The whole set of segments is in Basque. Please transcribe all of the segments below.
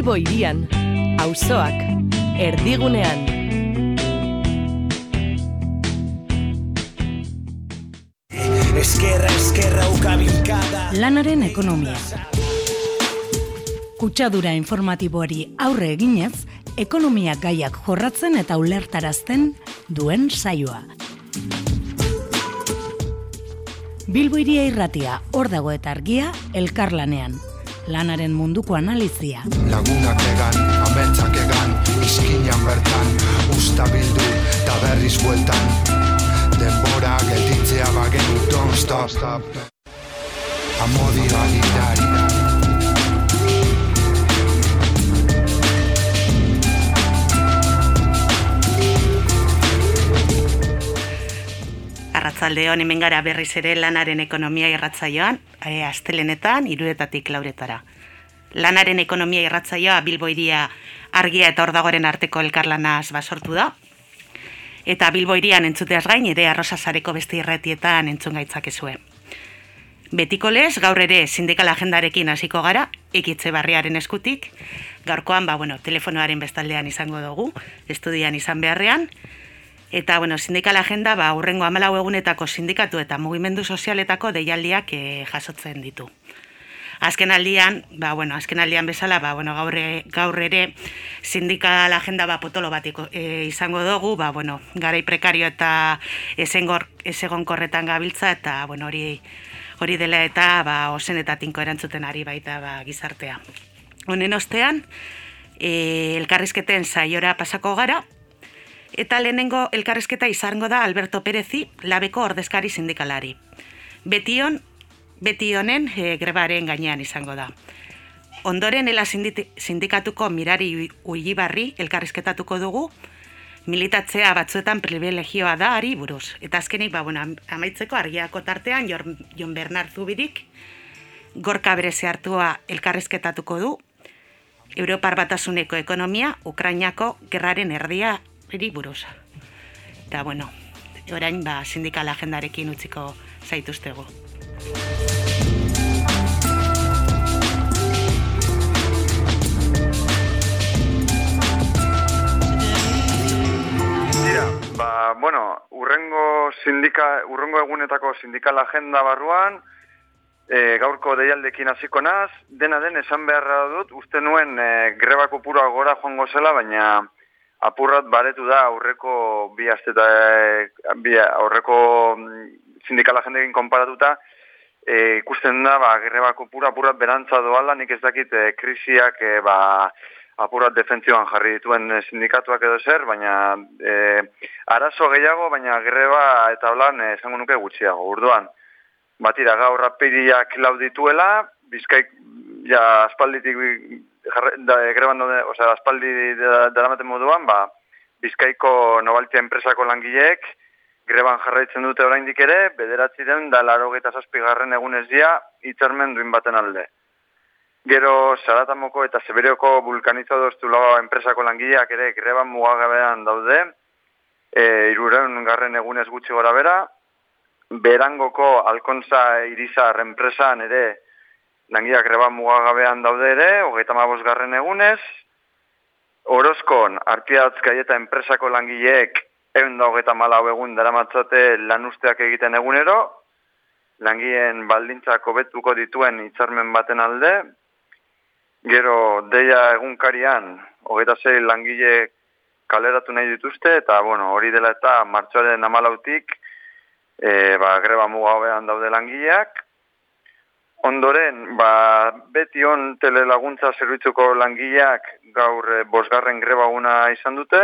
Bilbo irian, auzoak, erdigunean. Eskerra, eskerra, ukabilkada. Lanaren ekonomia. Kutsadura informatiboari aurre eginez, ekonomia gaiak jorratzen eta ulertarazten duen saioa. Bilbo iria irratia, hor dago eta argia, elkarlanean. Lanaren munduko analizia. Lagunak egan, ametsak egan, izkinan bertan, usta bildu, eta berriz bueltan. Denbora gelditzea bagenu, don't stop. Amodio agitari. Arratzalde hon hemen gara berriz ere lanaren ekonomia irratzaioan, e, astelenetan, irudetatik lauretara. Lanaren ekonomia irratzaioa Bilbo iria argia eta ordagoren arteko elkarlanaz basortu da. Eta Bilbo irian entzuteaz gain ere arrosazareko beste irretietan entzun gaitzakezue. Betiko lez, gaur ere sindikal agendarekin hasiko gara, ekitze barriaren eskutik, gaurkoan, ba, bueno, telefonoaren bestaldean izango dugu, estudian izan beharrean, Eta, bueno, sindikal agenda, ba, urrengo amalau egunetako sindikatu eta mugimendu sozialetako deialdiak e, jasotzen ditu. Azken aldian, ba, bueno, azken aldian bezala, ba, bueno, gaur, e, gaur ere sindikal agenda ba, potolo bat e, izango dugu, ba, bueno, garai prekario eta esengor, esegon korretan gabiltza, eta, bueno, hori hori dela eta ba, osen eta tinko erantzuten ari baita ba, gizartea. Honen ostean, e, elkarrizketen saiora pasako gara, Eta lehenengo elkarrezketa izango da Alberto Perezi, labeko ordezkari sindikalari. Betion, betionen e, grebaren gainean izango da. Ondoren ela sindikatuko mirari uibarri elkarrizketatuko dugu, militatzea batzuetan privilegioa da ari buruz. Eta azkenik, ba, bueno, amaitzeko argiako tartean, Jon Bernard Zubirik, gorka bereze hartua elkarrizketatuko du, Europar batasuneko ekonomia, Ukrainako gerraren erdia eri buruz. Eta, bueno, orain, ba, sindikal agendarekin utziko zaituztego. Dira, ba, bueno, urrengo, sindika, urrengo egunetako sindikal agenda barruan, e, gaurko deialdekin hasiko naz, dena den esan beharra dut, uste nuen e, grebako pura gora joango zela, baina apurrat baretu da aurreko bi asteta bi aurreko mm, sindikala jendeekin konparatuta e, ikusten da ba grebako pura apurrat berantza doala nik ez dakit e, krisiak e, ba apurrat defentzioan jarri dituen sindikatuak edo zer baina e, arazo gehiago baina greba eta holan e, esango nuke gutxiago. Urduan batira gaur apiriak laudituela bizkaik ja aspalditik jarre, da, greban dode, osea, aspaldi daramaten moduan, ba, Bizkaiko Nobaltia enpresako langileek greban jarraitzen dute oraindik ere, bederatzi den da laro geta zazpigarren egunez dia hitzarmen duin baten alde. Gero Saratamoko eta Sebereoko vulkanizado estulago enpresako langileak ere greban mugagabean daude, e, iruren garren egunez gutxi gora bera, berangoko alkontza irizar enpresan ere langiak greba mugagabean daude ere, hogeita garren egunez, Orozkon, artiatzkai eta enpresako langileek egun da hogeita malau egun daramatzate lan usteak egiten egunero, langien baldintzak hobetuko dituen hitzarmen baten alde, gero deia egunkarian hogeita zei langile kaleratu nahi dituzte, eta bueno, hori dela eta martxoaren amalautik e, ba, greba mugabean daude langileak, Ondoren, ba, beti on telelaguntza zerbitzuko langileak gaur e, bosgarren greba izan dute,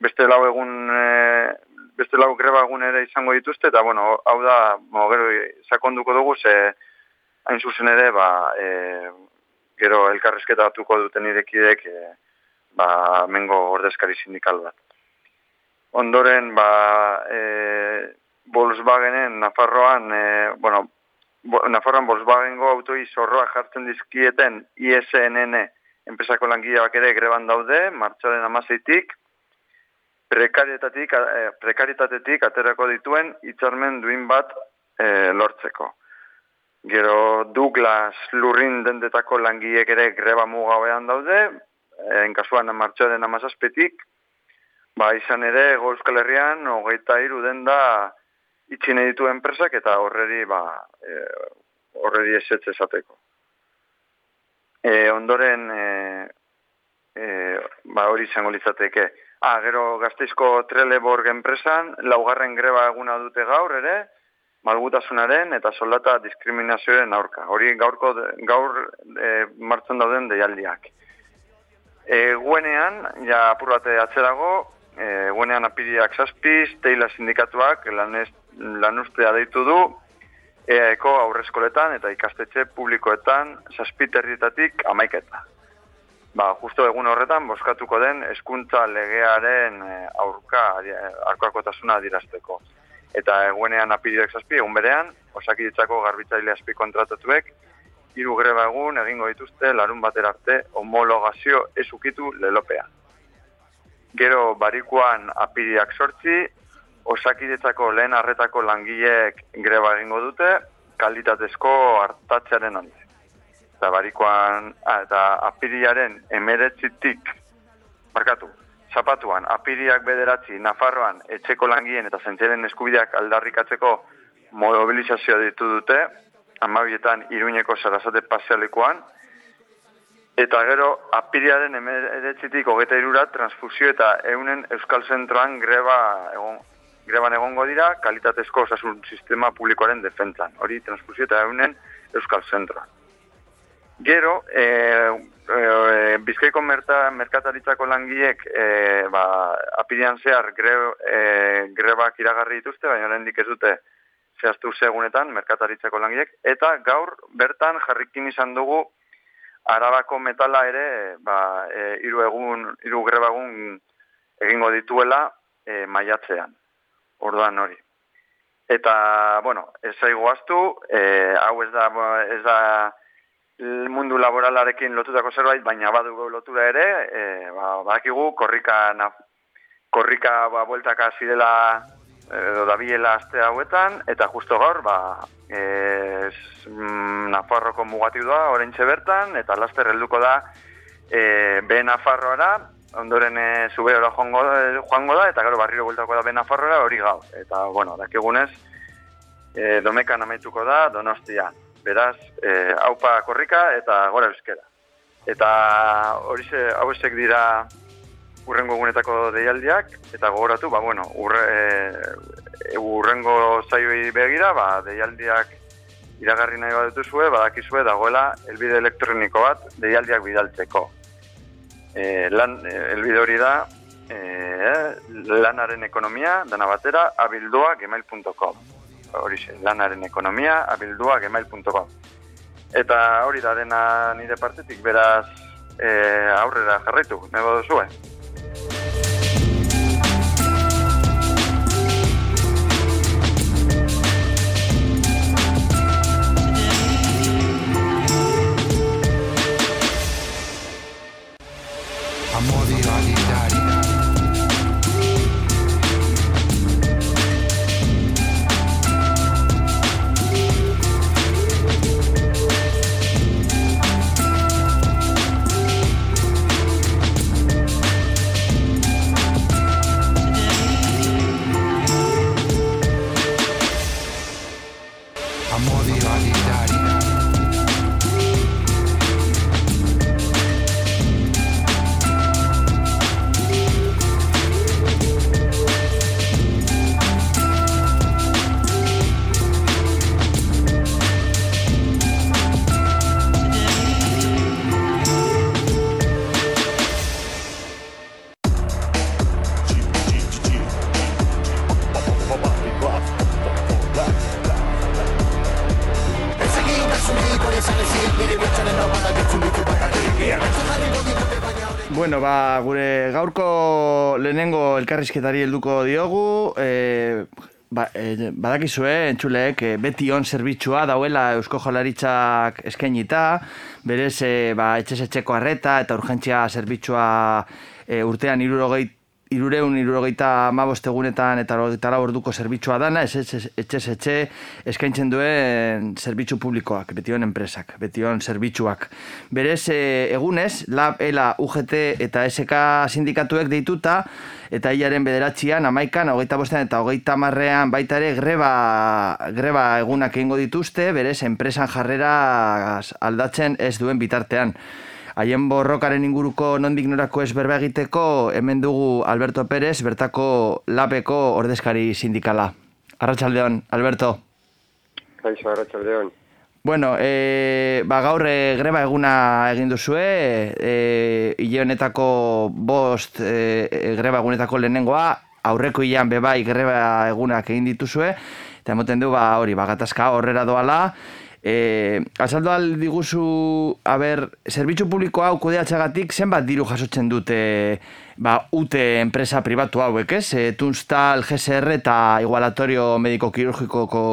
beste lau egun e, beste lau greba egun ere izango dituzte, eta bueno, hau da, mo, gero, sakonduko dugu, ze hain zuzen ere, ba, e, gero elkarrezketa atuko duten idekidek, e, ba, mengo ordezkari sindikal bat. Ondoren, ba, e, Volkswagenen, Nafarroan, e, bueno, Nafarroan Volkswagengo autoi zorroa jartzen dizkieten ISNN enpresako langileak ere greban daude, martxoaren amazeitik, prekarietatik, eh, prekaritatetik aterako dituen hitzarmen duin bat eh, lortzeko. Gero Douglas lurrin dendetako langiek ere greba mugauean daude, en kasuan martxoaren amazazpetik, ba izan ere Euskal Herrian hogeita iru den da itxine ditu enpresak eta horreri ba, e, horreri esetze esateko. E, ondoren e, e, ba hori izango litzateke. Ah, gero gazteizko Trelleborg enpresan, laugarren greba eguna dute gaur ere, malgutasunaren eta soldata diskriminazioaren aurka. Hori gaurko gaur e, martzen dauden deialdiak. E, guenean, ja apurrate atzerago, e, guenean apiriak zazpiz, teila sindikatuak lanez, lanustea deitu du, EAEko aurrezkoletan eta ikastetxe publikoetan zazpiterritatik amaiketa. Ba, justo egun horretan, boskatuko den eskuntza legearen e, aurka, arkoakotasuna dirazteko eta eguenean apiriak zazpi, egun berean, osakiditzako garbitzaile azpi kontratatuek, hiru greba egun egingo dituzte larun bater arte homologazio ezukitu lelopea. Gero barikuan apiriak sortzi, osakiditzako lehen arretako langileek greba egingo dute, kalitatezko hartatzearen handi. Eta barikoan, ah, eta apiriaren emeretzitik, markatu, zapatuan, apiriak bederatzi, Nafarroan, etxeko langien eta zentzeren eskubideak aldarrikatzeko mobilizazioa ditu dute, amabietan iruñeko sarazate pasealekuan, eta gero apiriaren emeretzitik hogeta irura transfusio eta eunen Euskal Zentroan greba egon, greban egongo dira kalitatezko osasun sistema publikoaren defentzan. Hori transfusio eta eunen Euskal Zentroan. Gero, e, e, Bizkaiko merta, merkataritzako langiek e, ba, apirian zehar gre, e, grebak iragarri dituzte, baina oraindik ez dute zehaztu segunetan merkataritzako langiek, eta gaur bertan jarrikin izan dugu arabako metala ere ba, e, iru, egun, iru grebagun egingo dituela e, maiatzean, orduan hori. Eta, bueno, ez zaigu aztu, e, hau ez da, ez da mundu laboralarekin lotutako zerbait, baina badugu lotura ere, e, ba, badakigu, korrika, na, korrika ba, bueltaka zidela edo da biela aste hauetan, eta justo gaur, ba, e, Nafarroko mugati da, orentxe bertan, eta laster helduko da, e, be Nafarroara, ondoren e, zube joango, joango da, eta gero barriro bueltako da be Nafarroara hori gau. Eta, bueno, dakigunez, e, domekan amaituko da, donostian beraz, e, haupa korrika eta gora euskera. Eta hori ze, hau esek dira urrengo egunetako deialdiak, eta gogoratu, ba, bueno, urre, e, urrengo zaioi begira, ba, deialdiak iragarri nahi bat dutuzue, badakizue dagoela elbide elektroniko bat deialdiak bidaltzeko. E, lan, e, elbide hori da, e, lanaren ekonomia, dana batera, abildua gmail.com hori lanaren ekonomia, abildua gemail.com. Eta hori da dena nire partetik, beraz e, aurrera jarraitu, nebo duzue. Elkarrizketari helduko diogu, e, ba, e, badakizue, entxuleek, e, beti on zerbitzua dauela Eusko Jolaritzak eskainita, berez, e, ba, etxez etxeko arreta eta urgentzia zerbitzua e, urtean irurogei irureun irurogeita mabost egunetan eta rogeita lau orduko zerbitzua dana, ez etxe etxe eskaintzen duen zerbitzu publikoak, betion enpresak, betion zerbitzuak. Berez, e, egunez, LAB, ELA, UGT eta SK sindikatuek deituta, eta hilaren bederatzean, amaikan, hogeita bostean eta hogeita marrean baita ere greba, greba egunak egingo dituzte, berez, enpresan jarrera aldatzen ez duen bitartean haien borrokaren inguruko nondik norako ez berba egiteko, hemen dugu Alberto Pérez, bertako lapeko ordezkari sindikala. Arratxaldeon, Alberto. Kaixo, arratxaldeon. Bueno, e, ba, gaur e, greba eguna egin duzue, e, hile honetako bost e, greba egunetako lehenengoa, aurreko hilean bebai greba egunak egin dituzue, eta emoten du, ba, hori, ba, gatazka horrera doala, Eh, azaldu diguzu, a ber, zerbitzu publiko hau kudeatxagatik zenbat diru jasotzen dute ba, UTE enpresa pribatu hauek, ez? E, Tunstal, GSR eta Igualatorio Mediko Kirurgikoko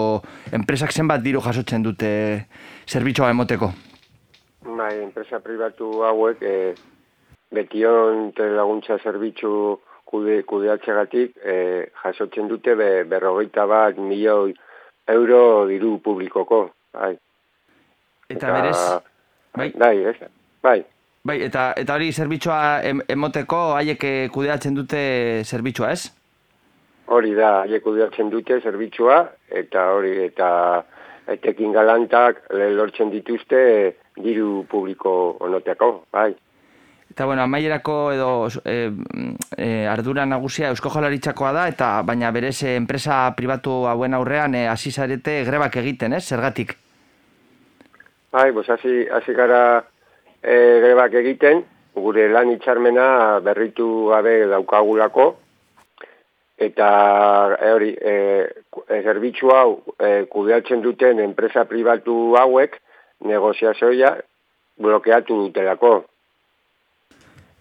enpresak zenbat diru jasotzen dute zerbitzua emoteko? Bai, enpresa pribatu hauek e, betion laguntza zerbitzu kude, kudeatxagatik e, jasotzen dute be, berrogeita bat milioi euro diru publikoko. Bai. Eta, eta berez... Bai, bai, bai. Bai, eta, eta hori zerbitzua emoteko haiek eh, kudeatzen dute zerbitzua, ez? Hori da, haiek kudeatzen dute zerbitzua, eta hori, eta etekin galantak lortzen dituzte diru publiko onoteko, bai. Eta bueno, amaierako edo e, e, ardura nagusia Eusko Jolaritzakoa da, eta baina berez enpresa pribatu hauen aurrean hasi zarete grebak egiten, ez? Zergatik? Bai, bos, hasi, hasi gara e, grebak egiten, gure lan itxarmena berritu gabe daukagulako, eta e, hori, e, e, zerbitzu hau e, kudeatzen duten enpresa pribatu hauek negoziazioa blokeatu dutelako.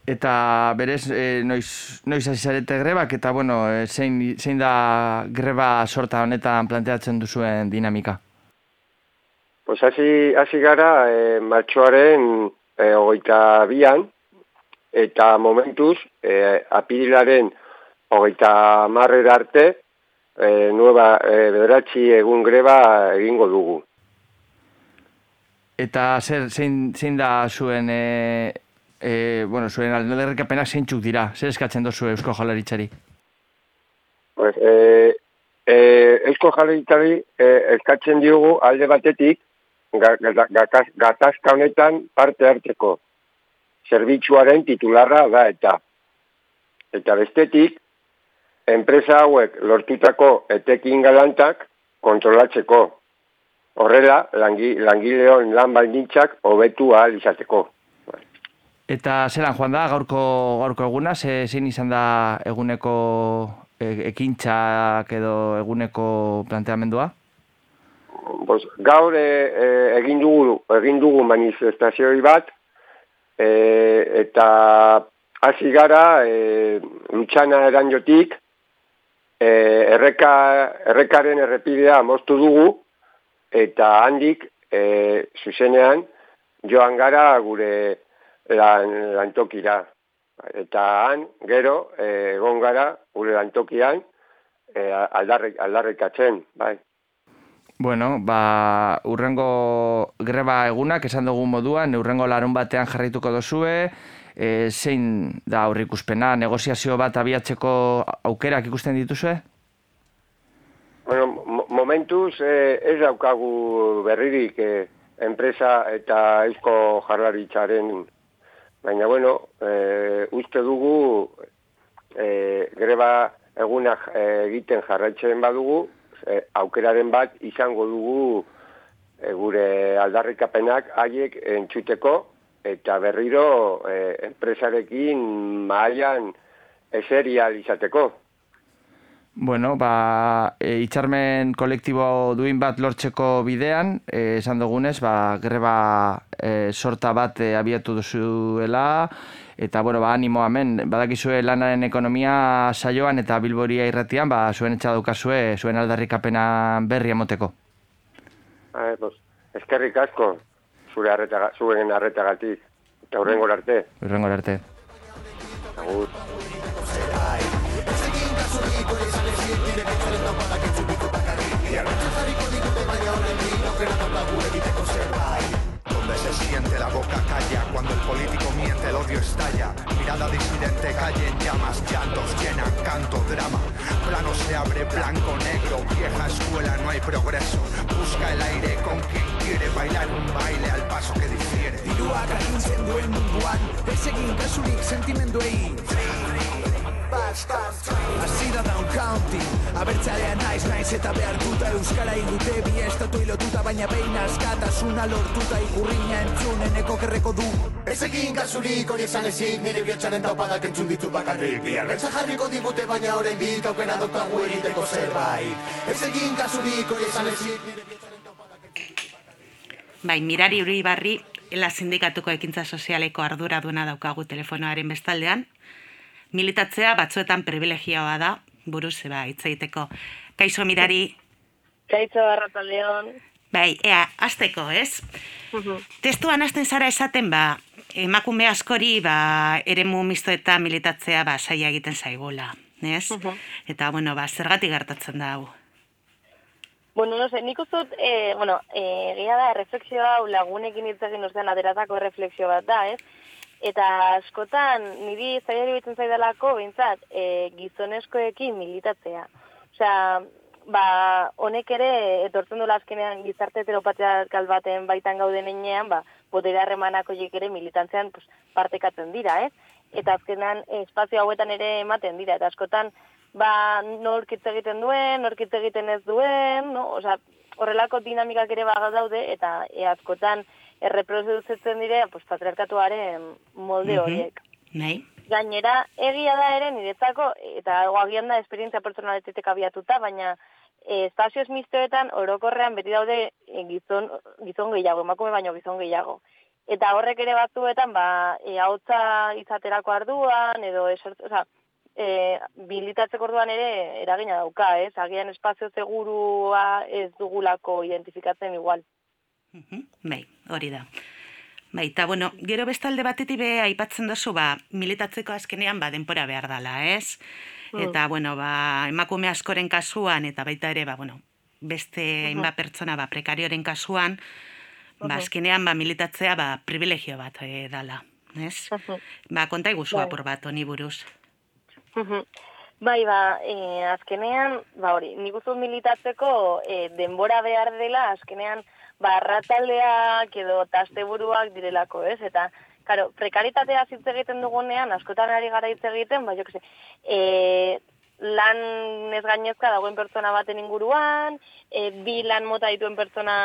Eta berez, e, noiz, noiz hasi zarete grebak, eta bueno, e, zein, zein da greba sorta honetan planteatzen duzuen dinamika? Pues hasi, hasi gara e, martxoaren e, hogeita bian, eta momentuz, e, apirilaren hogeita marrer arte, e, nueva e, bederatzi egun greba egingo dugu. Eta zer, zein, zein da zuen, e, e, bueno, zuen alderrik apenak zeintzuk dira? Zer eskatzen dozu Eusko Jalaritzari? Pues, e, e, Eusko Jalaritzari e, eskatzen diogu alde batetik, gatazka honetan parte hartzeko. Zerbitzuaren titularra da eta. Eta bestetik, enpresa hauek lortutako etekin galantak kontrolatzeko. Horrela, langi, langileon lan baldintzak hobetu ahal izateko. Eta zelan, joan da, gaurko, gaurko eguna, ze, zein izan da eguneko e, ekintxak edo eguneko planteamendua? Bos, gaur e, egin dugu egin dugu manifestazioi bat e, eta hasi gara e, lutxana eranjotik e, erreka, errekaren errepidea moztu dugu eta handik e, zuzenean joan gara gure lan, lantokira. Eta han gero egon gara gure lantokian e, aldarrik, aldarrikatzen bai. Bueno, ba, urrengo greba egunak, esan dugu moduan, urrengo larun batean jarraituko dozue, e, zein da aurrikuspena, negoziazio bat abiatzeko aukerak ikusten dituzue? Bueno, momentuz eh, ez daukagu berririk eh, enpresa eta eusko jarlaritzaren, baina bueno, eh, uste dugu eh, greba egunak eh, egiten jarraitzen badugu, e, aukeraren bat izango dugu e, gure aldarrikapenak haiek entzuteko eta berriro e, enpresarekin mailan eserial izateko. Bueno, ba, e, itxarmen kolektibo duin bat lortzeko bidean, e, esan dugunez, ba, greba e, sorta bat e, abiatu duzuela, eta, bueno, ba, animo hemen, badakizue lanaren ekonomia saioan eta bilboria irratian, ba, zuen etxadukazue, zuen aldarrikapena berri emoteko. Ba, pues, eskerrik asko, zure arreta, zuen arretagatik, eta hurrengor arte. Hurrengor arte. Agur. abre blanco negro, vieja escuela no hay progreso. Busca el aire con quien quiere bailar un baile al paso que difiere. Dirua garrintzen duen munduan, ez egin kasurik sentimenduei. Hasi da down county Abertzalean naiz naiz eta behartuta Euskara indute bi estatu ilotuta Baina behin askatasuna lortuta. Ikurriña entzuneneko kerreko du. Ez egin kasurik hori esan ezik Nire bihotxaren taupadak entzun ditu bakarrik. Biarretza jarriko digute baina orain dik Aukera daukagu egiteko zerbait. Ez egin kasurik hori esan ezik Nire bihotxaren taupadak Bai, mirari uri barri, ela sindikatuko ekintza sozialeko arduraduna daukagu telefonoaren bestaldean. Militatzea batzuetan privilegioa da, buruz zeba hitz egiteko. Kaixo mirari, Kaitzo Arrataleon. bai, ea, azteko, ez? Testuan hasten zara esaten, ba, emakume askori, ba, eremu mistoeta militatzea, ba, saia egiten zaigula, ez? Eta, bueno, ba, zergatik gertatzen da hau. Bueno, no sé, nik uste dut, eh, bueno, eh, egia da, refleksio hau lagunekin hitz egin ostean aderatako refleksio bat da, ez? Eta askotan, niri zaila iruditzen zaidalako, bintzat, eh, gizonezkoekin militatzea. Osea, ba, honek ere, etortzen dola azkenean gizarte heteropatriarkal baten baitan gauden enean, ba, botere horiek ere militantzean pues, partekatzen dira, ez? Eta azkenean espazio hauetan ere ematen dira, eta askotan, ba, nork hitz egiten duen, nork hitz egiten ez duen, no? Osea, horrelako dinamikak ere baga daude, eta e, askotan erreproduzitzen dire, pues, patriarkatuaren molde Mhm. horiek. Nahi? Gainera, egia da ere niretzako, eta agian da esperientzia pertsonaletetek abiatuta, baina e, espazioz mistoetan orokorrean beti daude e, gizon, gizon gehiago, emakume baino gizon gehiago. Eta horrek ere batzuetan, ba, e, hautza izaterako arduan, edo esert, oza, e, bilitatzeko orduan ere eragina dauka, ez? Agian espazio segurua ez dugulako identifikatzen igual. Bai, hori da. Bai, eta bueno, gero bestalde batetik be aipatzen dozu, ba, militatzeko azkenean ba denpora behar dala, ez? Mm. Eta, bueno, ba, emakume askoren kasuan, eta baita ere, ba, bueno, beste hainbat pertsona, ba, prekarioren kasuan, ba, azkenean, ba, militatzea, ba, privilegio bat e, dala, ez? Ba, konta iguzu Bai. apur bat, honi buruz. Bai, ba, e, azkenean, ba hori, nik militatzeko e, denbora behar dela, azkenean, ba, arrataldeak edo tasteburuak direlako, ez? Eta, karo, prekaritatea hitz egiten dugunean, askotan ari gara hitz egiten, ba, jo que se, e, lan ez gainezka dagoen pertsona baten inguruan, e, bi lan mota dituen pertsona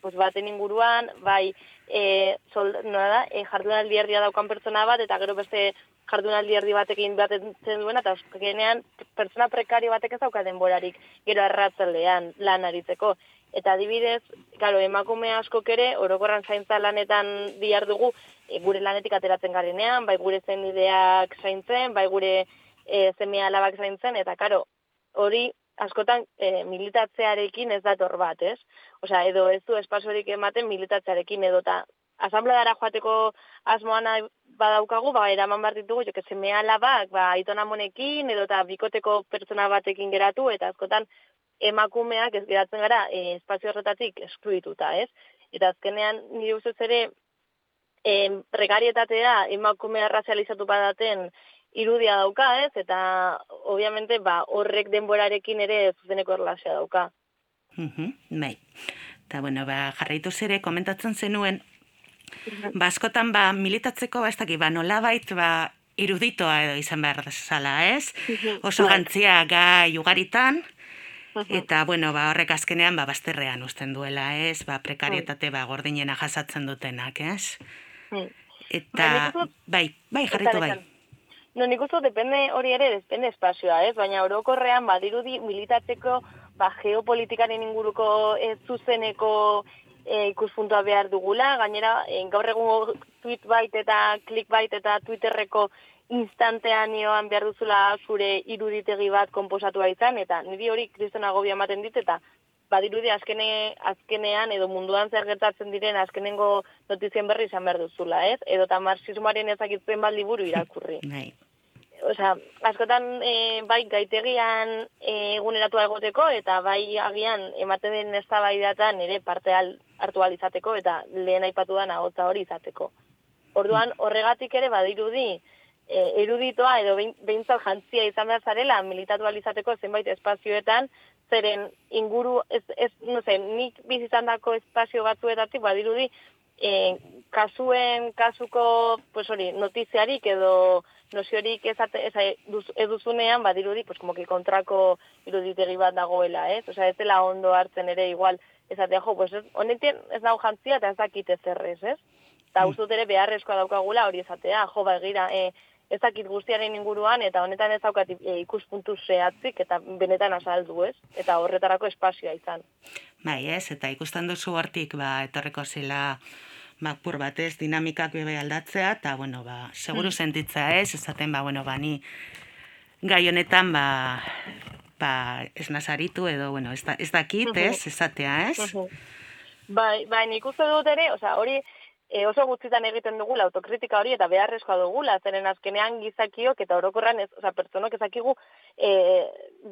pues, baten inguruan, bai, e, sol, da, e, jardunaldi erdia daukan pertsona bat, eta gero beste jardunaldi erdi batekin baten duena, eta azkenean pertsona prekario batek ez dauka denborarik gero arratzaldean lan aritzeko. Eta adibidez, claro, emakume askok ere, orokorran zaintza lanetan bihar dugu, e, gure lanetik ateratzen garenean, bai gure zen ideak zaintzen, bai gure e, zemea alabak zaintzen, eta karo, hori askotan e, militatzearekin ez dator bat, ez? Osea, edo ez du espasorik ematen militatzearekin, edo eta asambleara joateko asmoan badaukagu, ba, eraman behar ditugu, jo, que semea alabak, ba, aitona monekin, edo eta bikoteko pertsona batekin geratu, eta askotan emakumeak ez geratzen gara e, espazio horretatik eskluituta, ez? Eta azkenean nire ustez ere e, prekarietatea emakumea razializatu badaten irudia dauka, ez? Eta obviamente ba, horrek denborarekin ere zuzeneko erlazioa dauka. Mhm, Bai. Eta, bueno, ba, jarraitu zere, komentatzen zenuen, ba, askotan, ba, militatzeko, ba, ez dakit, ba, nolabait, ba, iruditoa edo izan behar zala, ez? Oso Bai. gantzia gai ugaritan, eta, bueno, ba, horrek azkenean, ba, bazterrean usten duela, ez? Ba, prekarietate, ba, gordinena jasatzen dutenak, ez? Mm. Eta, Bai, bai, bai, jarraitu Esan, bai. No, nik uste depende hori ere, depende espazioa, ez? Baina orokorrean, badirudi militatzeko, ba, geopolitikaren inguruko ez zuzeneko e, ikuspuntua behar dugula, gainera, e, gaur egungo tweetbait eta clickbait eta twitterreko instanteanioan behar duzula zure iruditegi bat konposatua izan, eta niri hori kriston agobia ematen dit, eta badirudi azkene, azkenean edo munduan zer gertatzen diren azkenengo notizien berri izan behar duzula, ez? Edo eta marxismoaren ezakitzen bat liburu irakurri. Bai. Osea, askotan e, bai gaitegian e, eguneratua egoteko eta bai agian ematen den eztabaidatan ere parte al, hartu izateko eta lehen aipatu da ahotsa hori izateko. Orduan horregatik ere badirudi e, eruditoa edo behin- behintzat jantzia izan behar zarela militatu ahal izateko zenbait espazioetan zeren inguru, ez, ez no sé, nik bizitzan dako espazio batzuetatik, badirudi, e, kasuen, kasuko, pues hori, notiziarik edo noziorik ezate, ez, eduzunean, badirudi, pues como que kontrako iruditegi bat dagoela, ez? Osea, ez dela ondo hartzen ere igual, ezatea, jo, pues honetan ez dago jantzia eta ez dakit ezerrez, ez? Eta mm. ere beharrezkoa daukagula hori ezatea, jo, ba, egira, e, ez dakit guztiaren inguruan, eta honetan ez daukat e, ikuspuntu zehatzik, eta benetan azaldu, ez? Eta horretarako espazioa izan. Bai, ez, eta ikusten duzu hortik, ba, etorreko zela, ba, pur batez, dinamikak bebe aldatzea, eta, bueno, ba, seguru mm. sentitza ez, esaten, ba, bueno, ba, ni gai honetan, ba, ba, ez nazaritu edo, bueno, ez, da, ez dakit, ez, esatea, ez? Bai, bai, nik uste dut ere, oza, hori, e, oso gutxitan egiten dugula autokritika hori eta beharrezkoa dugula, zeren azkenean gizakiok eta orokorran ez, oza, pertsonok ezakigu e,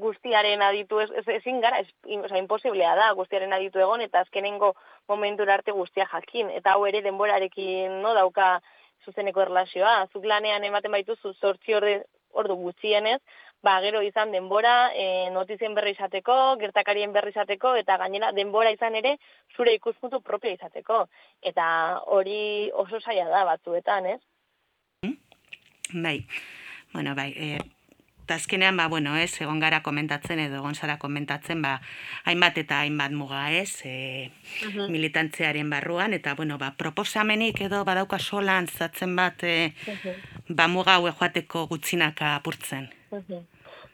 guztiaren aditu ez, ez, ezin gara, ez, oza, imposiblea da guztiaren aditu egon eta azkenengo momentu arte guztia jakin, eta hau ere denborarekin no dauka zuzeneko erlazioa, zuk lanean ematen baituzu sortzi orde, ordu gutxienez, ba, gero izan denbora, e, notizien berri izateko, gertakarien berri izateko, eta gainera denbora izan ere zure ikuspuntu propio izateko. Eta hori oso saia da batzuetan, ez? Bai, bueno, bai, e, azkenean, ba, bueno, ez, egon gara komentatzen edo egon zara komentatzen, ba, hainbat eta hainbat muga, ez, e, militantzearen barruan, eta, bueno, ba, proposamenik edo badauka solan zatzen bat, e, ba, muga hau joateko gutzinaka apurtzen.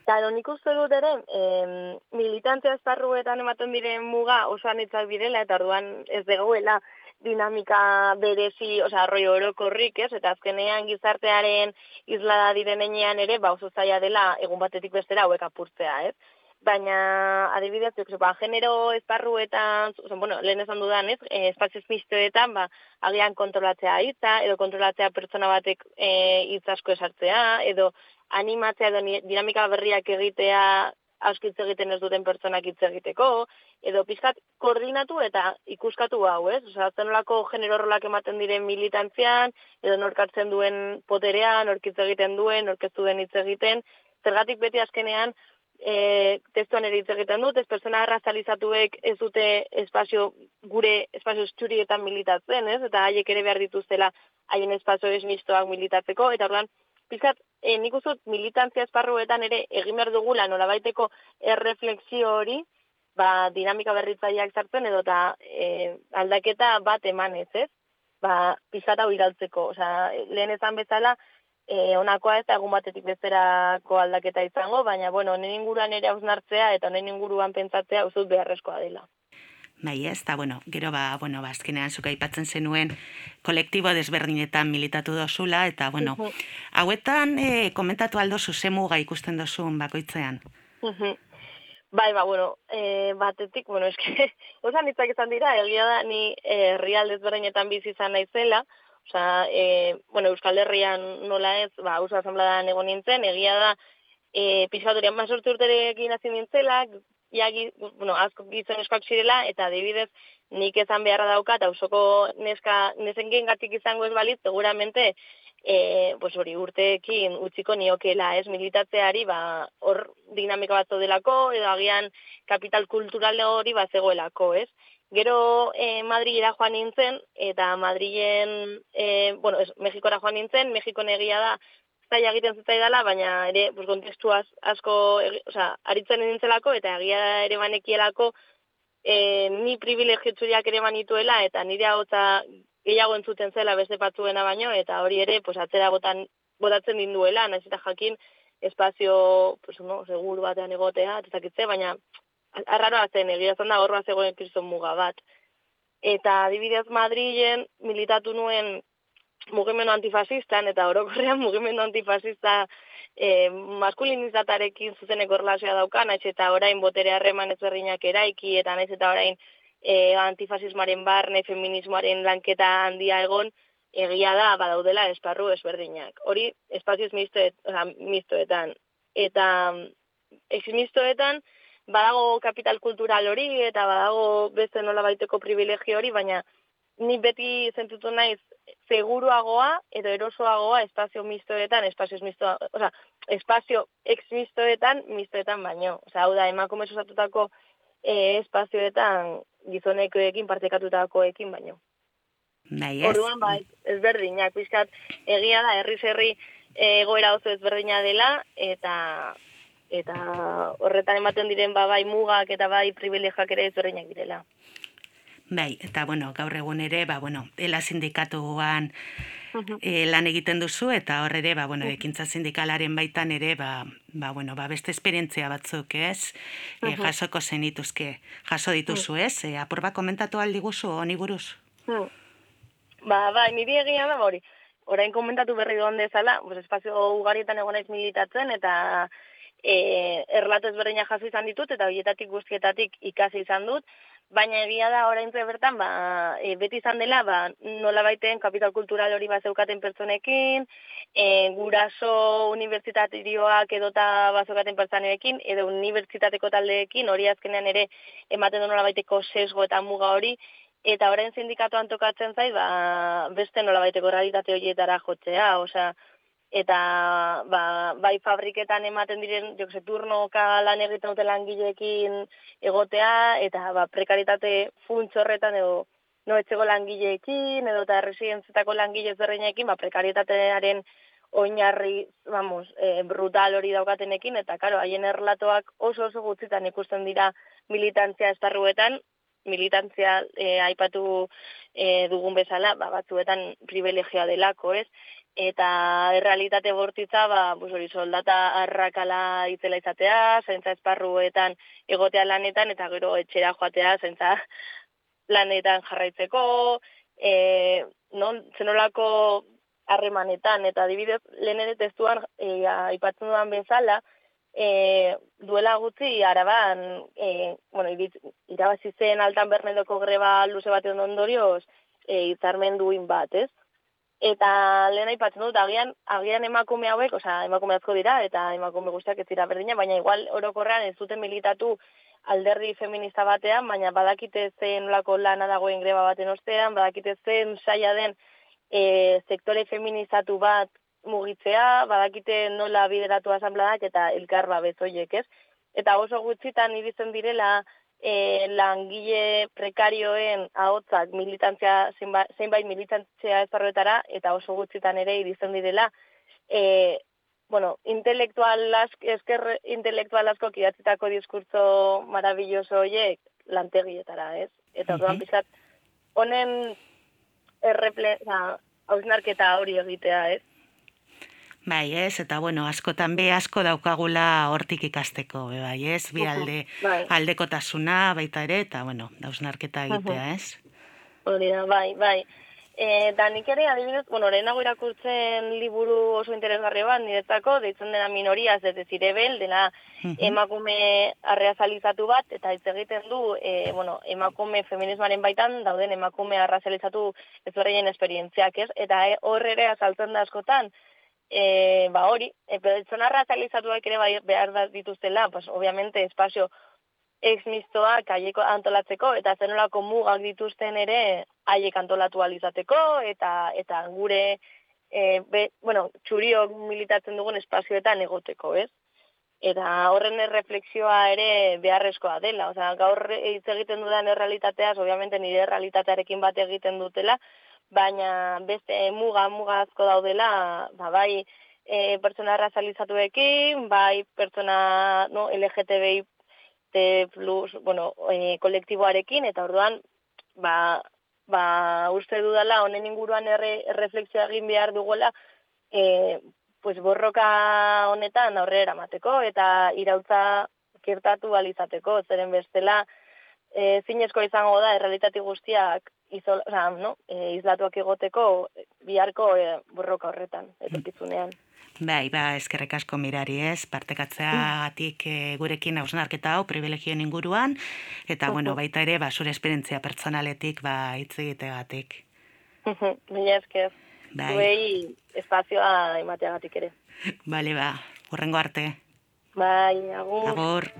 Claro, nik uste dut ere, eh, militantea esparruetan ematen diren muga oso anitzak direla, eta orduan ez degoela dinamika berezi, oza, arroi orokorrik, ez? Eta azkenean gizartearen izlada direnean ere, ba, oso zaila dela, egun batetik bestera hauek apurtzea, ez? Baina, adibidez, ba, genero esparruetan, oza, bueno, lehen esan dudan, ez? E, espazio mistoetan, ba, agian kontrolatzea hitza, edo kontrolatzea pertsona batek e, hitz asko esartzea, edo animatzea edo dinamika berriak egitea askitz egiten ez duten pertsonak hitz egiteko, edo pizkat koordinatu eta ikuskatu hau, ez? Osa, genero rolak ematen diren militantzian, edo norkartzen duen poterean, norkitz egiten duen, norkeztu den hitz egiten, zergatik beti azkenean, e, testuan ere hitz egiten dut, ez persona arrazalizatuek ez dute espazio, gure espazio estxurietan militatzen, ez? Eta haiek ere behar dituztela haien espazio esmistoak militatzeko, eta orduan, pizkat, e, nik uzut militantzia esparruetan ere egin behar dugula nolabaiteko erreflexio hori, ba, dinamika berritzaileak sartzen edo eta e, aldaketa bat eman ez? Ba, pizkat hau iraltzeko. Osa, lehen ezan bezala, e, onakoa ez da egun batetik bezerako aldaketa izango, baina, bueno, honen inguruan ere hausnartzea eta honen inguruan pentsatzea uzut beharrezkoa dela. Bai, ez, eta, bueno, gero ba, bueno, ba, azkenean zuka aipatzen zenuen kolektibo desberdinetan militatu dozula, eta, bueno, hauetan e, komentatu aldo zuzemu ikusten dozun bakoitzean. Bai, ba, bueno, e, batetik, bueno, eske, osan hitzak izan dira, egia da, ni e, real desberdinetan bizi izan naizela, Osa, e, bueno, Euskal Herrian nola ez, ba, usa asambladan egon nintzen, egia da, e, pixkatorian mazortu urterekin hasi nintzela, ia, bueno, asko gizon eskoak zirela, eta adibidez nik ezan beharra daukat, hausoko neska, nesen gatik izango ez balit, seguramente, e, pues hori urteekin utziko niokela ez militatzeari, ba, hor dinamika bat delako, edo agian kapital kultural hori bat zegoelako, ez? Gero eh, Madrilera joan nintzen, eta Madrilen, eh, bueno, es, Mexikora joan nintzen, Mexiko negia da, zaila egiten dela, baina ere, pues, kontestu asko, oza, aritzen nintzelako, eta egia ere banekielako, e, ni privilegio txuriak ere manituela, eta nire hau gehiago entzuten zela beste patzuena baino, eta hori ere, pues, atzera botan, botatzen dinduela, nahiz eta jakin, espazio, pues, no, seguru batean egotea, eta baina, arraroa zen, egia da, horroa zegoen kriston muga bat. Eta, adibidez, Madrilen, militatu nuen, mugimendu antifasistan eta orokorrean mugimendu antifasista e, maskulinizatarekin zuzeneko erlazioa dauka, naiz eta orain botere harreman ezberdinak eraiki eta naiz eta orain e, antifasismoaren barne, feminismoaren lanketa handia egon, egia da badaudela esparru ezberdinak. Hori espazioz mistoet, mistoetan. Eta mistoetan badago kapital kultural hori eta badago beste nola baiteko privilegio hori, baina ni beti zentutu naiz seguruagoa edo erosoagoa espazio mistoetan, espazio mistoa, osea, espazio ex mistoetan, mistoetan baino. Osea, hau da, emakume osatutako e, espazioetan gizonekoekin partekatutakoekin baino. Nahi ez? Orduan, ba, ez- ezberdinak, pixkat, egia da, herri herri eh, egoera oso ezberdina dela, eta eta horretan ematen diren ba, bai mugak eta bai privilegiak ere ezberdinak direla. Bai, eta bueno, gaur egun ere, ba, bueno, ela sindikatuan e, lan egiten duzu, eta hor ere, ba, bueno, ekintza sindikalaren baitan ere, ba, ba, bueno, ba, beste esperientzia batzuk, ez? E, jasoko zenituzke, jaso dituzu, ez? E, apur bat komentatu aldi guzu, honi buruz? Hmm. Ba, bai, niri egia da, ba, hori, orain komentatu berri doan dezala, pues, espazio ugarietan egon naiz militatzen, eta e, erlato ezberdinak jaso izan ditut, eta horietatik guztietatik ikasi izan dut, baina egia da orain bertan, ba, e, beti izan dela, ba, nola baiten kapital kultural hori bazeukaten pertsonekin, e, guraso unibertsitatirioak edota bazeukaten pertsonekin, edo unibertsitateko taldeekin, hori azkenean ere ematen du nola baiteko sesgo eta muga hori, eta orain sindikatuan tokatzen zait, ba, beste nolabaiteko realitate horietara jotzea, osea, eta ba, bai fabriketan ematen diren, jo que se, turnoka lan egiten dute langileekin egotea, eta ba, prekaritate funtz horretan edo no etxego langileekin, edo eta residenzetako langile ezberdinekin, ba, prekarietatearen oinarri, vamos, e, brutal hori daukatenekin, eta karo, haien erlatoak oso oso gutxitan ikusten dira militantzia esparruetan, militantzia e, aipatu e, dugun bezala, ba, batzuetan privilegioa delako, ez? Eta errealitate bortitza, ba, pues hori soldata arrakala itzela izatea, zaintza esparruetan egotea lanetan, eta gero etxera joatea, zaintza lanetan jarraitzeko, e, non, zenolako harremanetan, eta adibidez, lehen ere testuan e, aipatzen dudan bezala, e, duela gutxi araban, e, bueno, irabazi zen altan bernedoko greba luze baten ondorioz, e, itzarmen duin bat, ez? Eta lehen aipatzen dut, agian, agian emakume hauek, osea, emakume asko dira, eta emakume guztiak ez dira berdina, baina igual orokorrean ez duten militatu alderdi feminista batean, baina badakite zen lako lana dagoen greba baten ostean, badakite zen saia den e, sektore feminizatu bat mugitzea, badakite nola bideratu asambladak eta elkar babez hoiek, ez? Eta oso gutxitan iritzen direla e, langile prekarioen ahotzak militantzia, zeinba- zeinbait militantzia esparruetara, eta oso gutxitan ere iritzen direla, e, bueno, intelektual ask, esker intelektual asko kidatzitako diskurtso maravilloso horiek lantegietara, ez? Eta orduan pizkat, honen erreple, hausnarketa hori egitea, ez? Bai, ez, eta bueno, askotan be asko daukagula hortik ikasteko, be, bai, ez, bi alde, Bai. aldekotasuna baita ere, eta bueno, dausnarketa egitea, ez? Hori da, bai, bai. E, da nik ere, adibidez, bueno, lehenago irakurtzen liburu oso interesgarri bat, niretzako, deitzen dena minoriaz, ez decir, ebel, dela Mhm. emakume arreazalizatu bat, eta hitz egiten du, e, bueno, emakume feminismoaren baitan, dauden emakume arreazalizatu ezberdinen esperientziak, ez? Eta e, hor ere azaltzen da askotan, e, ba hori, e, pertsona arreazalizatuak ere bai, behar da dituztela, pues, obviamente, espazio ex-mistoak haiek antolatzeko, eta zenolako mugak dituzten ere haiek antolatu alizateko, eta eta gure, e, be, bueno, txuriok militatzen dugun espazioetan egoteko, ez? Eta horren erreflexioa ere beharrezkoa dela. Osea, gaur hitz egiten dudan errealitateaz, obviamente nire errealitatearekin bat egiten dutela, baina beste muga muga asko daudela, ba, bai e, pertsona arrazalizatuekin, bai pertsona no, LGTBI plus, bueno, e, kolektiboarekin, eta orduan, ba, ba, uste dudala, honen inguruan erre, erreflexioa egin behar dugola, e, pues borroka honetan aurrera eramateko, eta irautza kirtatu alizateko, zeren bestela, e, zinezko izango da, errealitati guztiak izol, oza, no? e, izlatuak egoteko biharko e, borroka horretan, etorkizunean. Bai, ba, eskerrek asko mirari ez, partekatzeagatik e, gurekin hausnarketa hau privilegioen inguruan, eta bueno, baita ere, ba, zure esperientzia pertsonaletik, ba, hitz egitegatik. Mila esker. Bai. Zuei espazioa emateagatik ere. Bale, ba, urrengo arte. Bai, agur. Agur.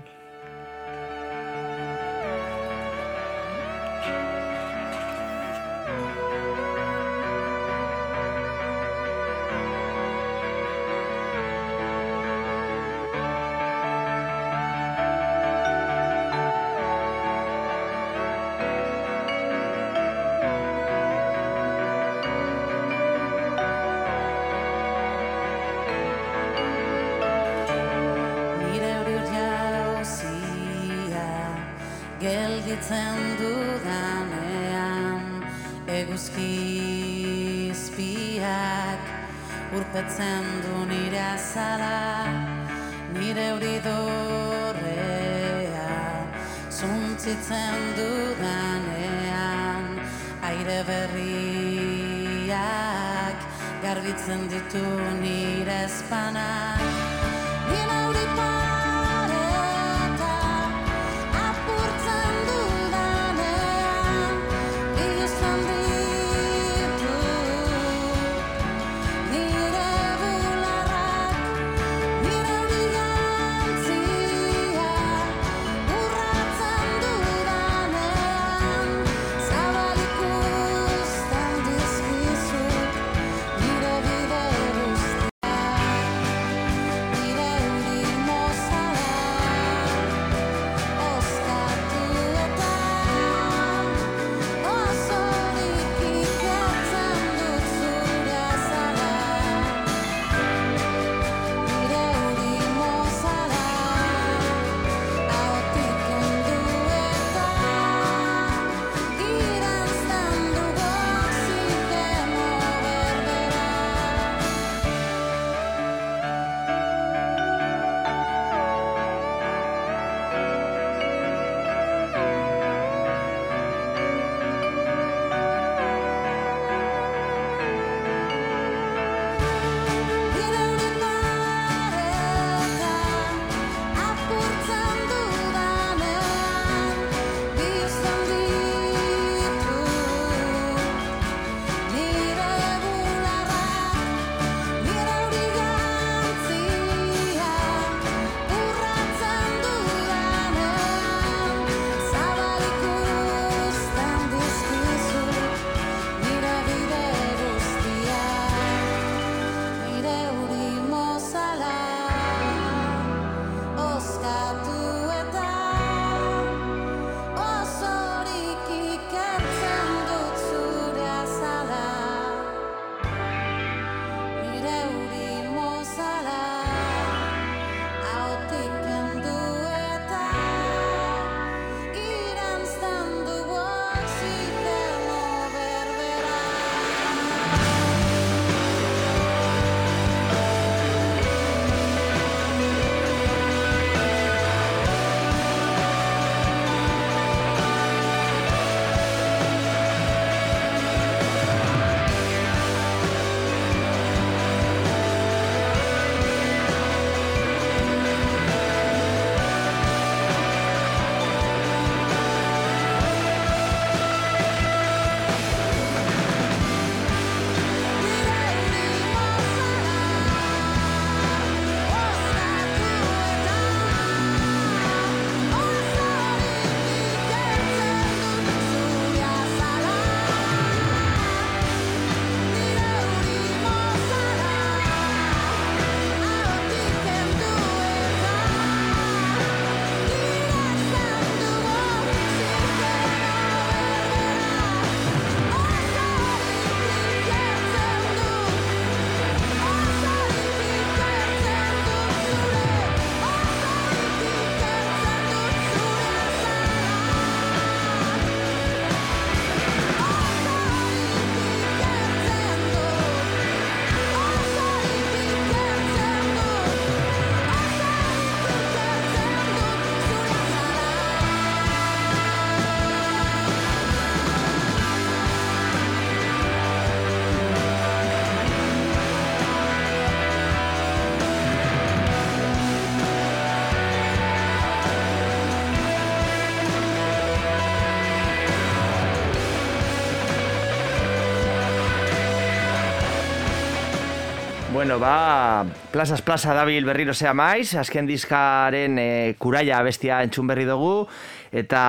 Bueno, ba, plazas plaza dabil berriro zea maiz, azken diskaren e, kuraia bestia entzun berri dugu, eta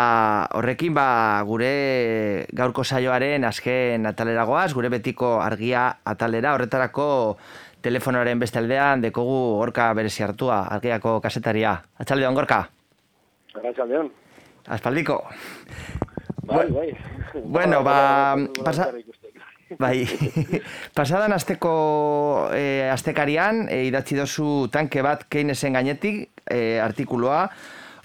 horrekin ba, gure gaurko saioaren azken ataleragoaz, gure betiko argia atalera, horretarako telefonoaren beste aldean dekogu gorka berezi hartua, argiako kasetaria. Atxaldeon, gorka? Atxaldeon. Aspaldiko. Bai, bai. Bueno, ba, pasa, Bai, pasadan azteko e, eh, aztekarian e, idatzi dozu tanke bat Keynesen gainetik eh, e, artikuloa,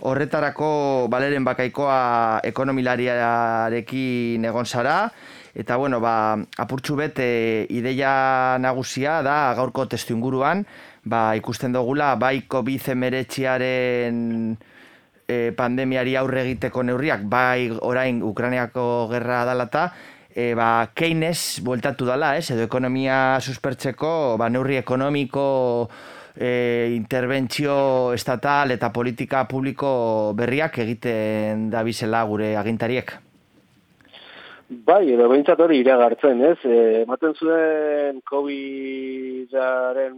horretarako baleren bakaikoa ekonomilariarekin egon zara, eta bueno, ba, apurtxu bet e, ideia nagusia da gaurko testu inguruan, ba, ikusten dugula bai COVID-19 e, pandemiari aurre egiteko neurriak, bai orain Ukrainiako gerra dalata, e, ba, Keynes bueltatu dala, ez, edo ekonomia suspertzeko, ba, neurri ekonomiko e, interbentzio estatal eta politika publiko berriak egiten dabizela gure agintariek. Bai, edo behintzat hori iragartzen, ez? E, ematen zuen COVID-aren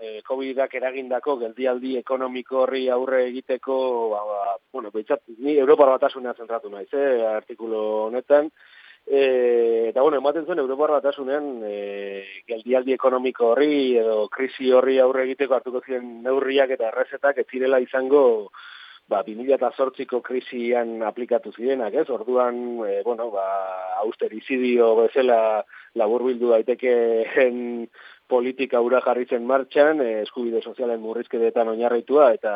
e, COVID-ak eragindako geldialdi ekonomiko horri aurre egiteko, ba, ba, bueno, behintzat, ni Europar batasuna zentratu naiz, eh, artikulu honetan, E, eta bueno, ematen zuen Europar batasunean e, geldialdi ekonomiko horri edo krisi horri aurre egiteko hartuko ziren neurriak eta errezetak ez zirela izango ba, 2008ko krisian aplikatu zirenak, ez? Orduan, e, bueno, ba, austerizidio bezala laburbildu daitekeen politika ura jarri zen martxan, e, eskubide sozialen murrizketetan oinarritua eta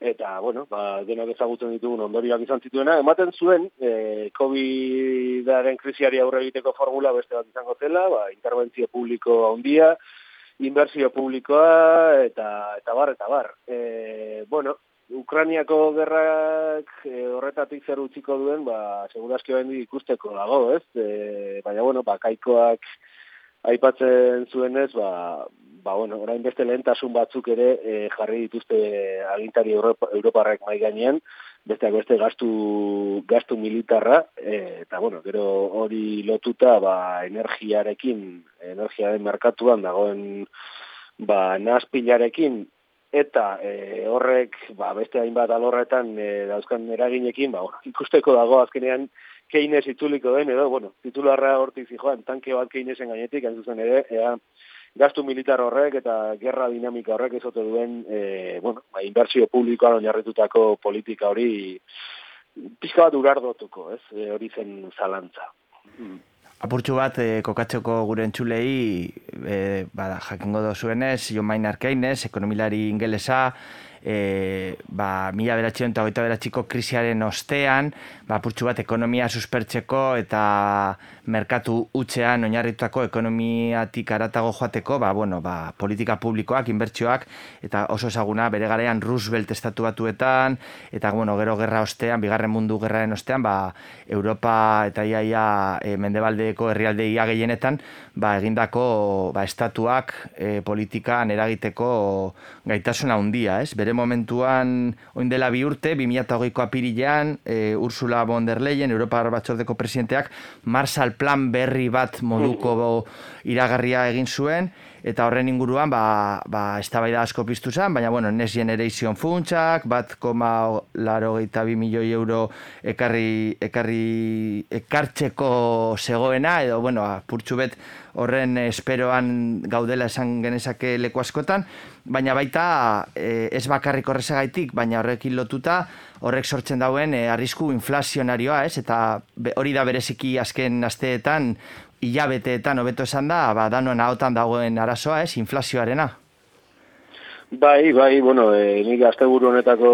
eta, bueno, ba, denak ezagutzen ditugun ondorioak izan zituena, ematen zuen, e, COVID-aren krisiari aurre egiteko formula beste bat izango zela, ba, interbentzio publiko handia, inbertsio publikoa, eta, eta bar, eta bar. E, bueno, Ukrainiako gerrak e, horretatik zer utziko duen, ba, segurazki bendi ikusteko dago, ez? E, baina, bueno, ba, kaikoak aipatzen zuenez, ba, ba, bueno, orain beste lehentasun batzuk ere e, jarri dituzte agintari Europa, Europarrek mai gainean, besteak beste gastu, gastu militarra, e, eta bueno, gero hori lotuta ba, energiarekin, energiaren merkatuan dagoen ba, nazpilarekin, eta e, horrek ba, beste hainbat alorretan e, dauzkan eraginekin, ba, ikusteko dago azkenean Keynes itzuliko den, edo, bueno, titularra hortik zijoan, tanke bat Keynesen gainetik, hain zuzen ere, ea, gastu militar horrek eta gerra dinamika horrek ezote duen, e, bueno, ba, inbertsio publikoan oinarritutako politika hori pizka bat urardotuko, ez, e, hori zen zalantza. Mm. Apurtxu bat, e, kokatzeko gure entzulei, e, bada, jakingo dozuenez, John Maynard Keynes, ekonomilari ingelesa, e, ba, mila beratxion eta goita beratxiko krisiaren ostean, ba, purtsu bat ekonomia suspertzeko eta merkatu utzean oinarritutako ekonomiatik aratago joateko, ba, bueno, ba, politika publikoak, inbertsioak, eta oso ezaguna bere garean Roosevelt estatu batuetan, eta bueno, gero gerra ostean, bigarren mundu gerraren ostean, ba, Europa eta iaia e, mendebaldeko herrialdeia gehienetan, ba, egindako ba, estatuak e, politikan eragiteko gaitasuna handia, ez? Bere momentuan, oin dela bi urte, 2008ko apirilean, e, Ursula von der Leyen, Europa Batzordeko presidenteak, Marshall plan berri bat moduko iragarria egin zuen, eta horren inguruan ba, ba eztabaida asko piztu zen, baina bueno, Next Generation funtsak, bat koma laro bi milioi euro ekarri, ekarri ekartzeko zegoena, edo bueno, purtsu bet horren esperoan gaudela esan genezake leku askotan, baina baita e, ez bakarrik horrezagaitik, baina horrekin lotuta horrek sortzen dauen e, arrisku inflazionarioa, ez? Eta hori da bereziki azken asteetan hilabeteetan hobeto esan da, ba, danoen ahotan dagoen arazoa, ez, inflazioarena. Bai, bai, bueno, e, nik asteburu honetako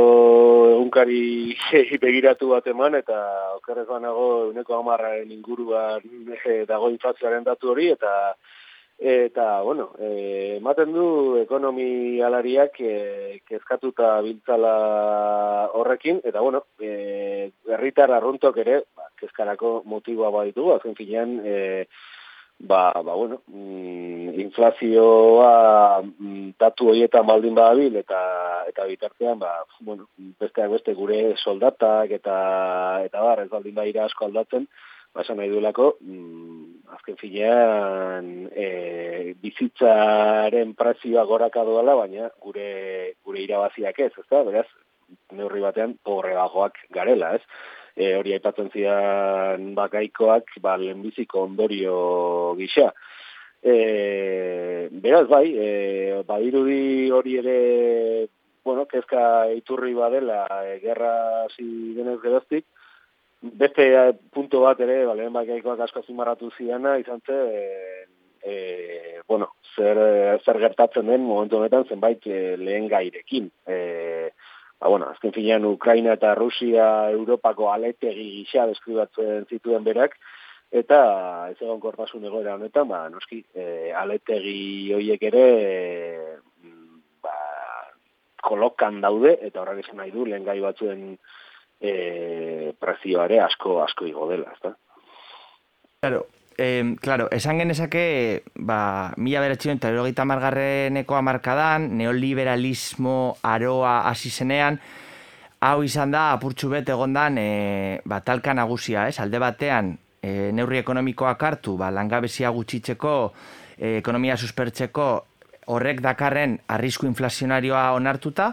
egunkari begiratu bat eman, eta okerrez banago uneko amarraren inguruan e, dago inflazioaren datu hori, eta eta, bueno, e, ematen du ekonomi alariak e, kezkatuta biltzala horrekin, eta, bueno, e, herritar arruntok ere, kezkarako motiboa baditu, azken finean, e, ba, ba, bueno, mm, inflazioa mm, datu horietan baldin badabil, eta, eta bitartean, ba, bueno, besteak beste gure soldatak, eta, eta bar, ez baldin badira asko aldatzen, ba, esan nahi duelako, mm, azken finean, e, bizitzaren prezioa goraka doala, baina gure, gure irabaziak ez, ez da, beraz, neurri batean, pobreagoak garela, ez? E, hori aipatzen zidan bakaikoak ba, lehenbiziko ondorio gisa. E, beraz bai, e, badirudi hori ere bueno, kezka iturri badela e, gerra zi denez geroztik, beste punto bat ere, ba, lehen bakaikoak asko zimarratu zidana, izan ze, e, bueno, zer, zer gertatzen den momentu honetan zenbait e, lehen gairekin. E, ba, bueno, azken finean Ukraina eta Rusia Europako aletegi gisa deskribatzen zituen berak, eta ez egon kortasun egoera honetan, ba, noski, e, aletegi hoiek ere e, ba, kolokan daude, eta horrek esan nahi du, lehen gai batzuen e, prezioare asko asko igo dela, ezta? Claro, eh, claro, esan genezake, ba, mila beratxion eta erogeita margarreneko amarkadan, neoliberalismo aroa hasi zenean, hau izan da, apurtxu bet egondan, e, ba, talka nagusia, ez? Alde batean, e, neurri ekonomikoak hartu, ba, langabezia gutxitzeko, e, ekonomia suspertzeko, horrek dakarren arrisku inflazionarioa onartuta,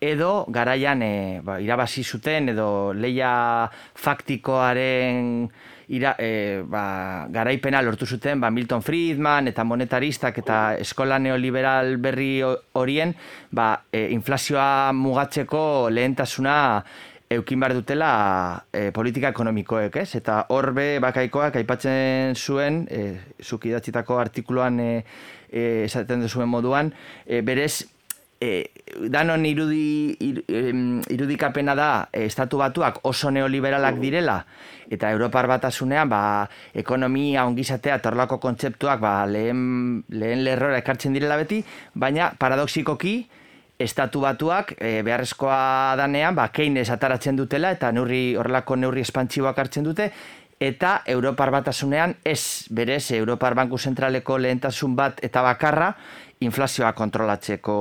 edo garaian e, ba, irabazi zuten edo leia faktikoaren ira, e, ba, garaipena lortu zuten ba, Milton Friedman eta monetaristak eta eskola neoliberal berri ho- horien ba, e, inflazioa mugatzeko lehentasuna eukin behar dutela e, politika ekonomikoek, ez? Eta horbe bakaikoak aipatzen zuen, e, zuk idatzitako artikuluan e, e, esaten duzuen moduan, e, berez e, danon irudi, ir, irudikapena da e, estatu batuak oso neoliberalak direla eta Europar batasunean ba, ekonomia ongizatea eta horlako kontzeptuak ba, lehen, lehen lerrora ekartzen direla beti, baina paradoxikoki estatu batuak e, beharrezkoa danean ba, Keynes ataratzen dutela eta neurri, horrelako neurri espantsiboak hartzen dute eta Europar batasunean ez berez Europar Banku Zentraleko lehentasun bat eta bakarra inflazioa kontrolatzeko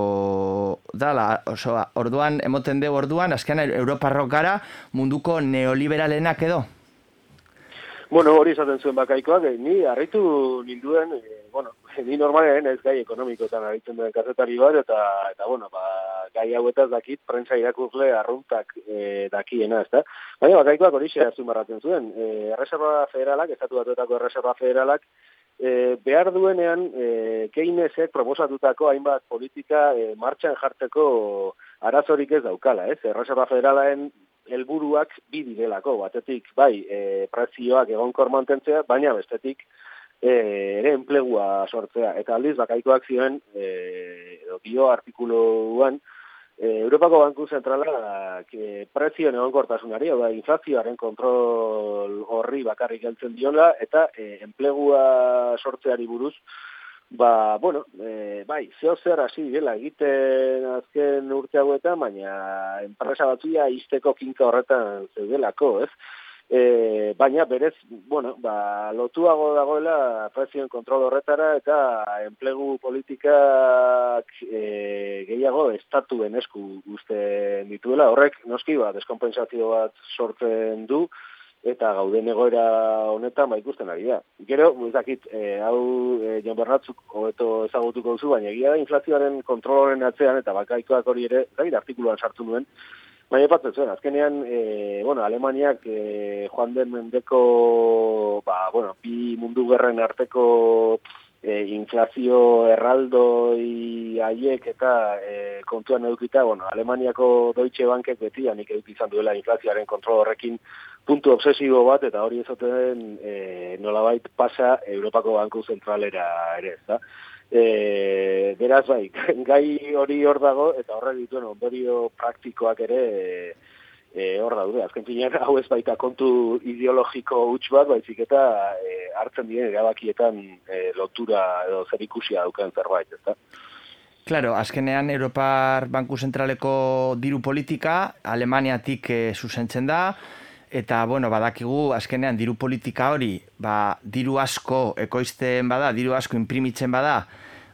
dala, oso, orduan, emoten dugu orduan, azkenan Europarrok gara munduko neoliberalenak edo. Bueno, hori esaten zuen bakaikoak, eh, ni harritu ninduen, eh, bueno, ni normalean ez gai ekonomikoetan aritzen duen kazetari bat, eta, eta bueno, ba, gai hauetaz dakit, prensa irakurle arruntak eh, dakiena, ezta? Baina bakaikoak hori azpimarratzen zuen, eh, Erreserba Federalak, Estatu Batuetako Erreserba Federalak, e, behar duenean e, Keynesek proposatutako hainbat politika e, martxan jartzeko arazorik ez daukala, ez? Erreserba Federalaen helburuak bi direlako, batetik bai e, prezioak egonkor mantentzea, baina bestetik e, ere enplegua sortzea. Eta aldiz, bakaikoak zioen, e, dio artikuluan, e, Europako Banku Zentrala e, prezioen egonkortasunari, hau da, inflazioaren kontrol horri bakarrik heltzen diola, eta e, enplegua sortzeari buruz, ba, bueno, e, bai, zeo zer hasi direla egiten azken urte hauetan, baina enpresa batzuia izteko kinka horretan zeudelako, ez? E, baina berez, bueno, ba, lotuago dagoela prezioen kontrol horretara eta enplegu politikak e, gehiago estatuen esku guzten dituela. Horrek, noski, ba, deskompensazio bat sortzen du, eta gauden egoera honetan ba ikusten ari da. Gero, ez dakit, e, hau e, Jon Bernatzuk hobeto ezagutuko duzu, baina egia da inflazioaren kontroloren atzean eta bakaikoak hori ere, dakit artikuluan sartu nuen, Baina epatzen zuen, azkenean, e, bueno, Alemaniak e, joan den mendeko, ba, bueno, bi mundu gerren arteko e, inflazio erraldoi haiek eta e, kontuan edukita, bueno, Alemaniako Deutsche Bankek beti, anik eduki izan duela inflazioaren kontrol horrekin puntu obsesibo bat, eta hori ezoten e, nolabait pasa Europako Banku Zentralera ere, ez da? E, beraz bai, gai hori hor dago, eta horrek dituen ondorio praktikoak ere e, hor daude. Azken finean, hau ez baita kontu ideologiko huts bat, baizik eta e, hartzen diren erabakietan e, lotura edo zer ikusia daukan zerbait, ezta? Claro, azkenean Europar Banku Zentraleko diru politika Alemaniatik e, zuzentzen da, eta bueno, badakigu azkenean diru politika hori, ba, diru asko ekoizten bada, diru asko imprimitzen bada,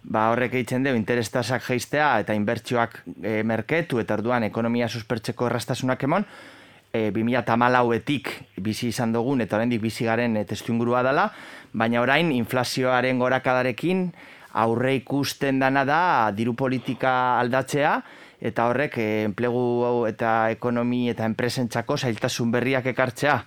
ba, horrek egiten du interestasak jeistea eta inbertsioak e, merketu eta orduan ekonomia suspertzeko errastasunak emon, e, 2008etik bizi izan dugun eta oraindik bizi garen e, testu ingurua dela, baina orain inflazioaren gorakadarekin aurre ikusten dana da diru politika aldatzea, eta horrek eh, enplegu eta ekonomi eta enpresentzako zailtasun berriak ekartzea.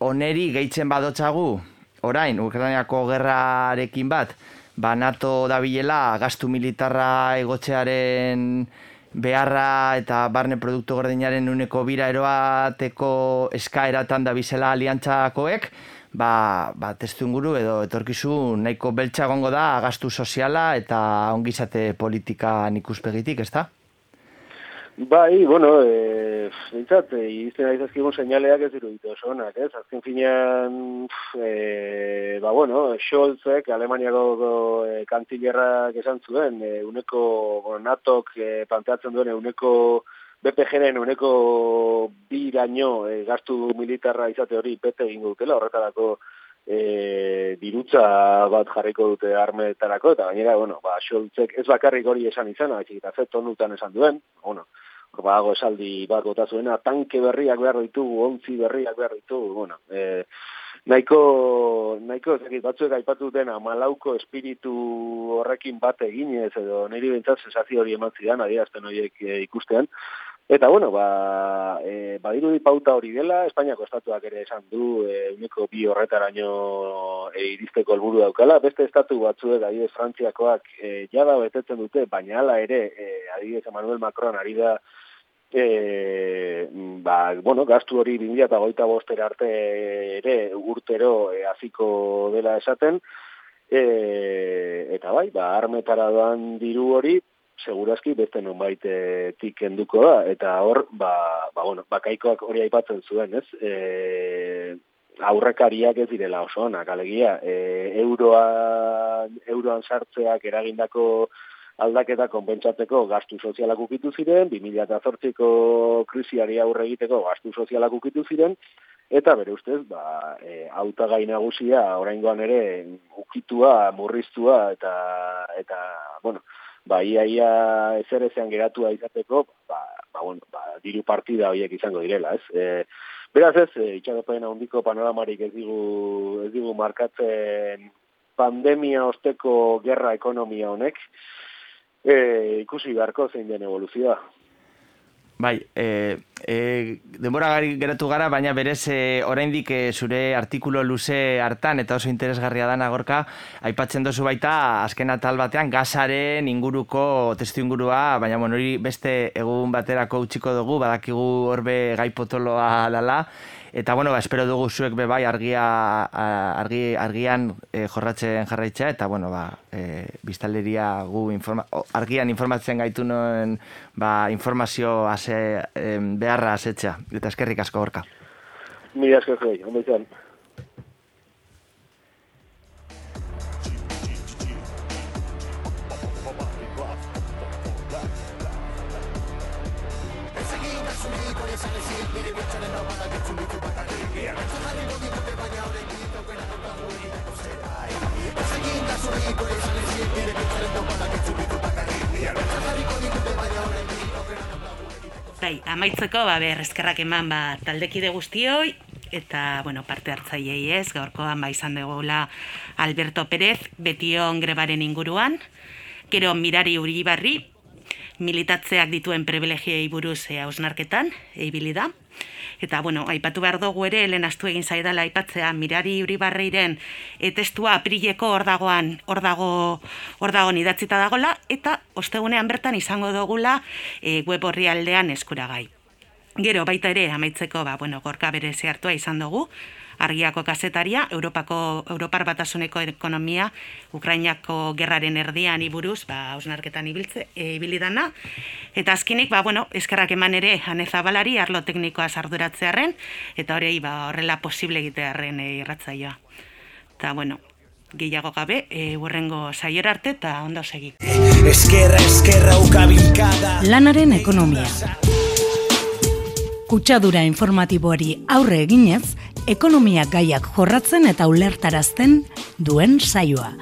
Oneri gehitzen badotzagu, orain, Ukrainiako gerrarekin bat, ba NATO dabilela gastu militarra egotzearen beharra eta barne produktu gordinaren uneko bira eroateko eskaeratan da bizela aliantzakoek, ba, ba testu inguru edo etorkizun nahiko beltza egongo da gastu soziala eta ongizate politikan ikuspegitik, ezta? Bai, bueno, e, bintzat, e, izten ari zazkigun seinaleak ez diruditu oso onak, ez? Azken finean, e, ba, bueno, Scholzek, Alemaniako go, e, kantilerrak esan zuen, e, uneko, natok e, planteatzen duen, uneko BPG-ren uneko biraino e, gastu militarra izate hori bete egingo dutela, horretarako e, dirutza bat jarriko dute armetarako, eta gainera, bueno, ba, Scholzek ez bakarrik hori esan izan, eta ze tonutan esan duen, bueno, bago esaldi bat bota zuena, tanke berriak behar ditugu, ontzi berriak behar ditugu, bueno, e, nahiko, nahiko ezakit, batzuek aipatu dena, malauko espiritu horrekin bat eginez, edo niri bintzat sensazio hori eman zidan, adierazten horiek e, ikustean, Eta, bueno, ba, e, badirudi pauta hori dela, Espainiako estatuak ere esan du, e, uneko bi horretaraino e, iristeko helburu daukala, beste estatu batzuek, adibidez, Frantziakoak e, jada betetzen dute, baina hala ere, e, adibidez, Emmanuel Macron ari da, e, ba, bueno, gastu hori 2008 bostera arte ere urtero e, aziko dela esaten, e, eta bai, ba, armetara doan diru hori, segurazki beste nonbait e, tik kenduko da, eta hor, ba, ba, bueno, bakaikoak hori aipatzen zuen, ez? E, aurrekariak ez direla oso onak, alegia, e, euroan, euroan sartzeak eragindako aldaketa konpentsatzeko gastu sozialak ukitu ziren, 2008ko krisiari aurre egiteko gastu sozialak ukitu ziren, eta bere ustez, ba, e, autagai nagusia oraingoan ere ukitua, murriztua, eta, eta bueno, ba, ia, ia ezer ezean geratua izateko, ba, ba, bueno, ba, diru partida horiek izango direla, ez? E, beraz ez, e, itxaropen handiko panoramarik ez digu, ez digu markatzen pandemia osteko gerra ekonomia honek, e, ikusi beharko zein den evoluzioa. Bai, e, e, denbora geratu gara, baina berez e, oraindik e, zure artikulo luze hartan eta oso interesgarria dana gorka, aipatzen dozu baita azken atal batean gazaren inguruko testu ingurua, baina bueno, hori beste egun baterako utziko dugu, badakigu horbe gai potoloa dala, Eta bueno, ba, espero dugu zuek be bai argia argi, argian e, jorratzen jarraitzea eta bueno, ba, e, biztaleria gu informa, argian informatzen gaitu noen ba, informazio ase, beharra asetxea. Eta eskerrik asko gorka. Mila esker joi, ondo izan. Bai, amaitzeko, ba, ber, eskerrak eman, ba, taldekide guztioi, eta, bueno, parte hartzaiei ez, gaurkoan, ba, izan dugula Alberto Pérez, betion grebaren inguruan, gero mirari uribarri, militatzeak dituen privilegiei buruz e, hausnarketan, eibili da. Eta, bueno, aipatu behar dugu ere, lehen astu egin zaidala aipatzea, mirari uribarreiren e, testua aprileko hor dagoan, hor dago, hor dago idatzita dagola, eta ostegunean bertan izango dugula e, web horri aldean eskuragai. Gero, baita ere, amaitzeko, ba, bueno, gorka bere hartua izan dugu, argiako kazetaria, Europako, Europar batasuneko ekonomia, Ukrainako gerraren erdian iburuz, ba, ausnarketan ibiltze, e, ibilidana. Eta azkenik, ba, bueno, eskerrak eman ere, anezabalari, arlo teknikoa sarduratzearen, eta hori, ba, horrela posible egitearen e, irratzaioa. Eta, bueno, gehiago gabe, e, burrengo saiora arte, eta ondo segi. Eskerra, eskerra, ukabilkada Lanaren ekonomia. Kutsadura informatiboari aurre eginez, ekonomia gaiak jorratzen eta ulertarazten duen saioa.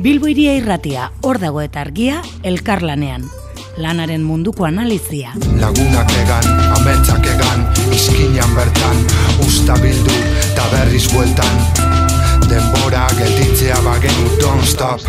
Bilbo iria irratia, hor dago eta argia, elkarlanean. Lanaren munduko analizia. Lagunak egan, ametsak egan, izkinan bertan, usta bildu, eta berriz bueltan. Denbora gelditzea bagenu, don't stop.